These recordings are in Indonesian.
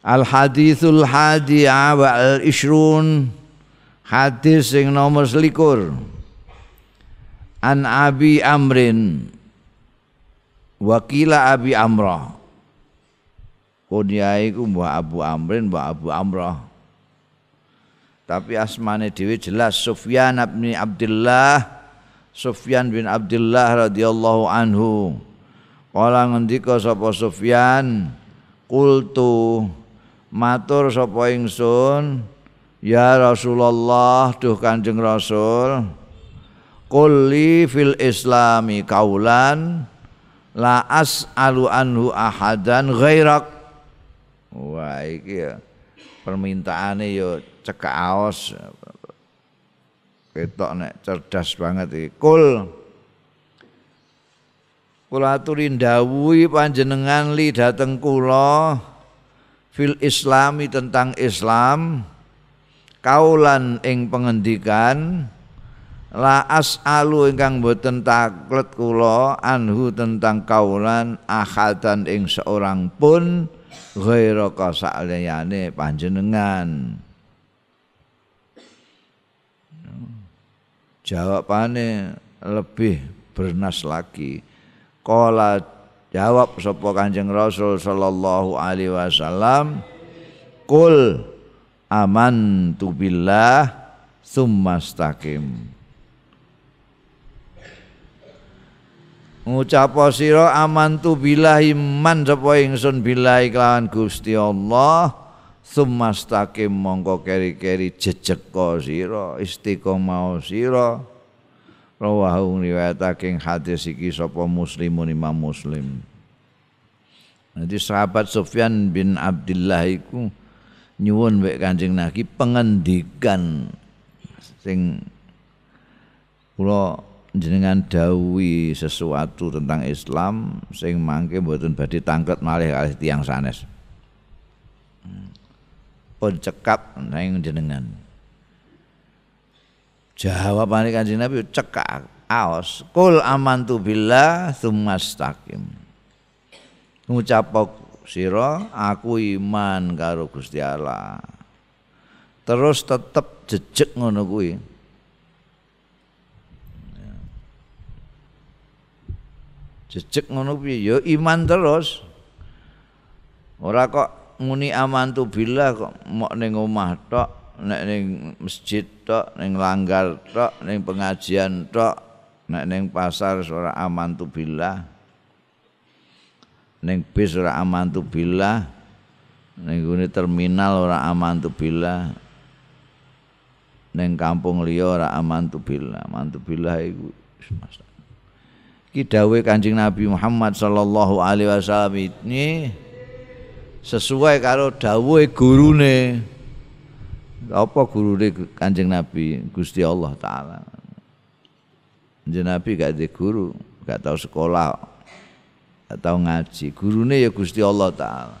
Al hadithul hadi wa al ishrun hadis sing nomor selikur. An Abi Amrin. Wakila Abi Amrah Kunyai ku Abu Amrin Mbah Abu Amrah Tapi asmane dhewe jelas Sufyan bin Abdullah. Sufyan bin Abdullah radhiyallahu anhu. Kala ngendika sapa Sufyan Qultu matur sapa ingsun ya Rasulullah duh Kanjeng Rasul. Kulli fil islami kaulan la as'alu anhu ahadan ghairak. Wah iki ya permintaane yo cekak aos. Ketok nek cerdas banget iki. Kul kula aturi ndawuhi panjenengan li dateng kula fil islami tentang Islam kaulan ing pengendikan la as'alu ingkang boten taklet kula anhu tentang kaulan ahadan ing seorang pun ghaira kasaliyane panjenengan. Jawabane lebih bernas lagi. Qala Jawab sapa Kanjeng Rasul sallallahu alaihi wasallam, "Qul amantu billah tsumastaqim." Ngucap sira amantu billahi man sapa ingsun billahi kelawan Gusti Allah tsumastaqim mongko keri-keri jejeka sira istiqomah sira rawahu riwayatake hadis iki sapa muslimun imam muslim Nanti sahabat Sufyan bin Abdullah iku nyuwun mek Kanjeng Nabi pengendikan sing kula jenengan dawuhi sesuatu tentang Islam sing mangke mboten badhe tangket malih kalih tiyang sanes. Hmm. Pun cekap nang jenengan. Jawabane Kanjeng Nabi cekak aos kul amantu billah tsumastaqim. Ngucap sira aku iman karo Gusti Allah. Terus tetep jejeg ngono kuwi. Jejeg ngono kuwi ya iman terus. Ora kok muni amantu billah kok mok ning omah tok nek ning masjid tok ning langgar tok ning pengajian tok nek ning pasar ora aman tu billah. Ning bis ora aman tu billah. Ning gune terminal ora aman tu billah. Ning kampung liya ora aman tu billah. Aman tu billah iku. Ki dawuh Kanjeng Nabi Muhammad sallallahu alaihi wasallam ini sesuai karo dawuhe gurune apa guru Kanjeng Nabi Gusti Allah taala. Kanjeng Nabi gak ada guru, gak tahu sekolah, gak tahu ngaji. Gurune ya Gusti Allah taala.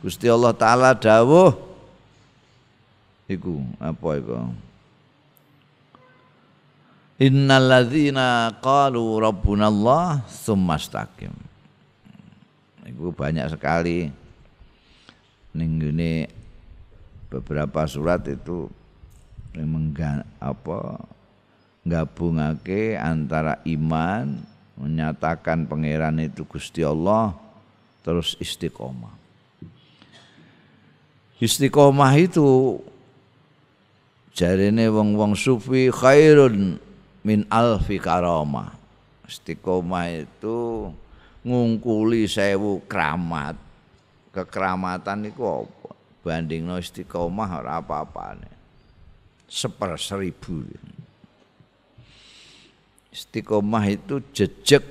Gusti Allah taala dawuh iku apa iku? Innalladzina qalu rabbunallah tsumma istaqim. Iku banyak sekali ning beberapa surat itu mengga, apa gabungake antara iman menyatakan pangeran itu Gusti Allah terus istiqomah. Istiqomah itu jarine wong-wong sufi khairun min alfi karamah. Istiqomah itu ngungkuli sewu keramat. Kekeramatan itu apa? Banding no istiqomah ora apa-apane. Seper seribu. Istiqomah itu jejak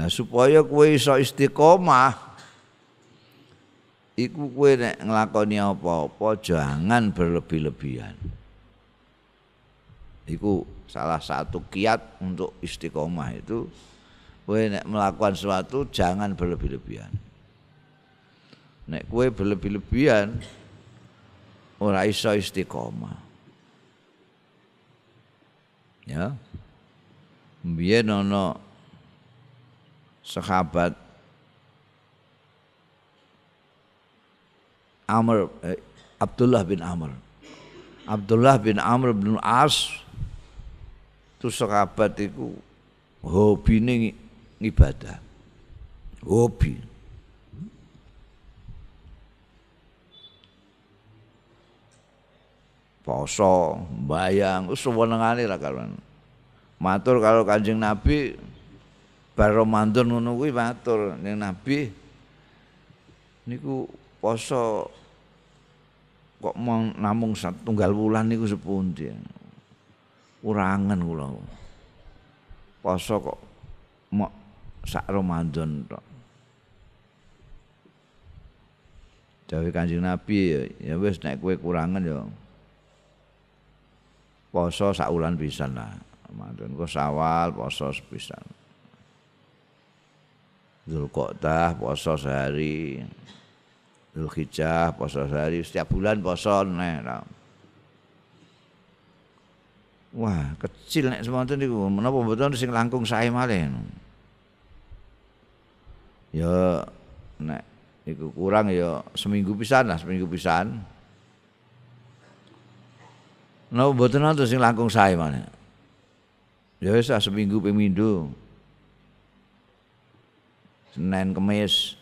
Nah supaya kue iso istiqomah Iku kue nek ngelakoni apa-apa jangan berlebih-lebihan Iku salah satu kiat untuk istiqomah itu Kue nek melakukan sesuatu jangan berlebih-lebihan. Nek kue berlebih-lebihan ora iso istiqomah. Ya. Mbiyen ana sahabat Amr eh, Abdullah bin Amr Abdullah bin Amr bin As itu sahabat itu hobi ini ibadah. Hobi. Poso bayang sewenengane lah kalau matur kalau kanjeng Nabi bar Ramadan ngono kuwi matur. Ning Nabi niku poso kok mau namung tunggal wulan niku sepundi? Urangan kula. Poso kok sak Ramadan tok Dawe Kanjeng Nabi ya, wis nek kowe kurangan ya poso sak wulan pisan lah. Ramadan kok sawal poso sepisan. Zulqa'dah poso sehari. Zulhijjah poso sehari, setiap bulan poso neh. Wah, kecil nek semonten niku. Menapa mboten sing langkung sae malih. Ya nek iku kurang ya seminggu pisan lah, seminggu pisan. Napa mboten wonten sing langkung sae malih. Ya wis seminggu ping Senin Kemis.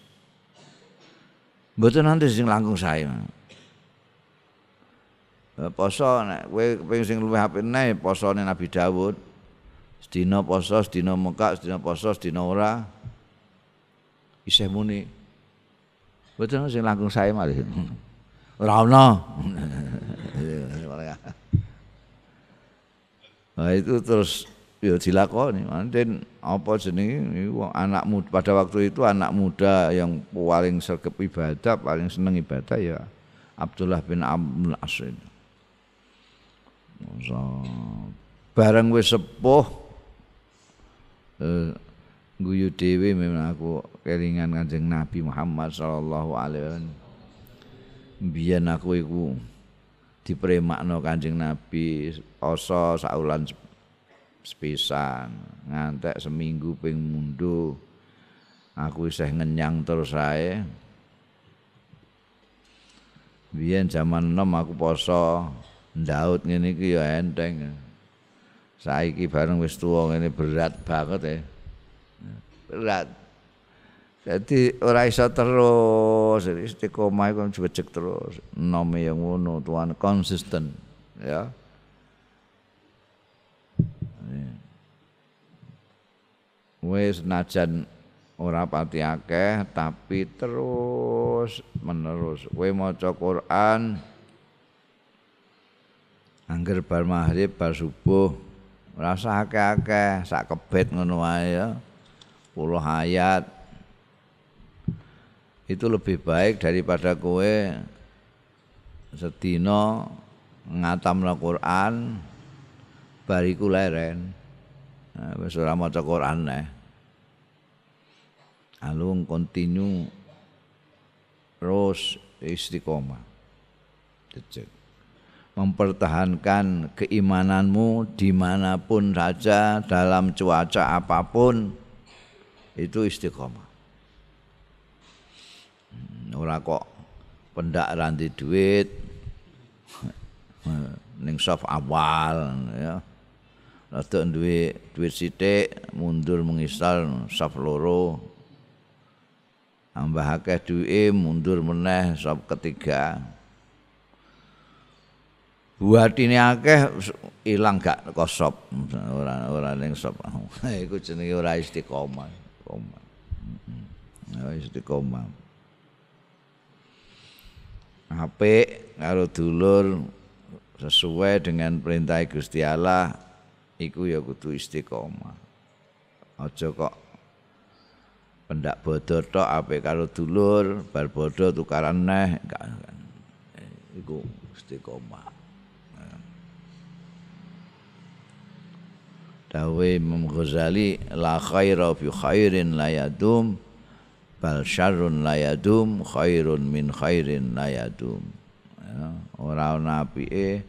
Mboten nanti sing langkung sae. Poso nek kowe ping sing luwih apik posone Nabi Dawud. Sedina poso, sedina mekak, sedina poso, sedina ora. Isih muni. Mboten sing langkung sae malih. Ora ono. Nah itu terus ya dilakoni manten apa jenenge anak muda pada waktu itu anak muda yang paling sergap ibadah paling seneng ibadah ya Abdullah bin Amr As so, bareng wis sepuh eh, guyu dhewe memang aku kelingan Kanjeng Nabi Muhammad sallallahu alaihi wasallam. Biyen aku iku dipremakno Kanjeng Nabi poso saulan sepisan ngantek seminggu ping mundu aku isih ngenyang terus ae. Biyen zaman enom aku poso ndaut ngene iki ya enteng. Saiki bareng wis tuwa ngene berat banget ya berat. Jadi ora iso terus istiqomah iku cek terus. Nome yang ngono tuan konsisten ya. Wis najan ora pati akeh tapi terus menerus. Kowe maca Quran angger bar maghrib bar subuh rasa akeh-akeh sak kebet ngono wae ya puluh ayat itu lebih baik daripada kowe sedina ngatamna Quran bariku leren Nah, wis ora maca Quran neh. Alung kontinu terus istiqomah. Cecek. Mempertahankan keimananmu di mana pun saja dalam cuaca apa pun itu istiqomah. Hmm, ora kok pendak ranti duit ning soft awal ya. Rada duwe duit sithik mundur mengisal saf loro. Tambah akeh duwe mundur meneh saf ketiga. Buat ini akeh ilang gak kosop ora ora ning sop iku jenenge ora istiqomah istiqomah ora istiqomah HP karo dulur sesuai dengan perintah Gusti Allah iku ya kudu istiqomah. Aja kok pendak bodoh tok ape karo dulur, bar bodoh tukaran neh. Iku istiqomah. Dawe Imam Ghazali la khaira fi khairin la yadum bal syarrun la khairun min khairin la yadum. Ya, ora ana apike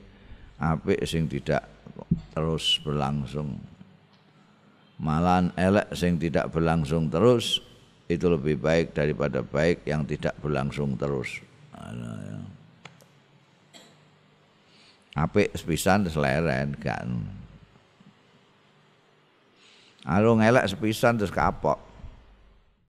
apik sing tidak terus berlangsung Malahan elek sing tidak berlangsung terus itu lebih baik daripada baik yang tidak berlangsung terus. Ya. Apik sepisan seleren kan. Alo ngelek sepisan terus kapok.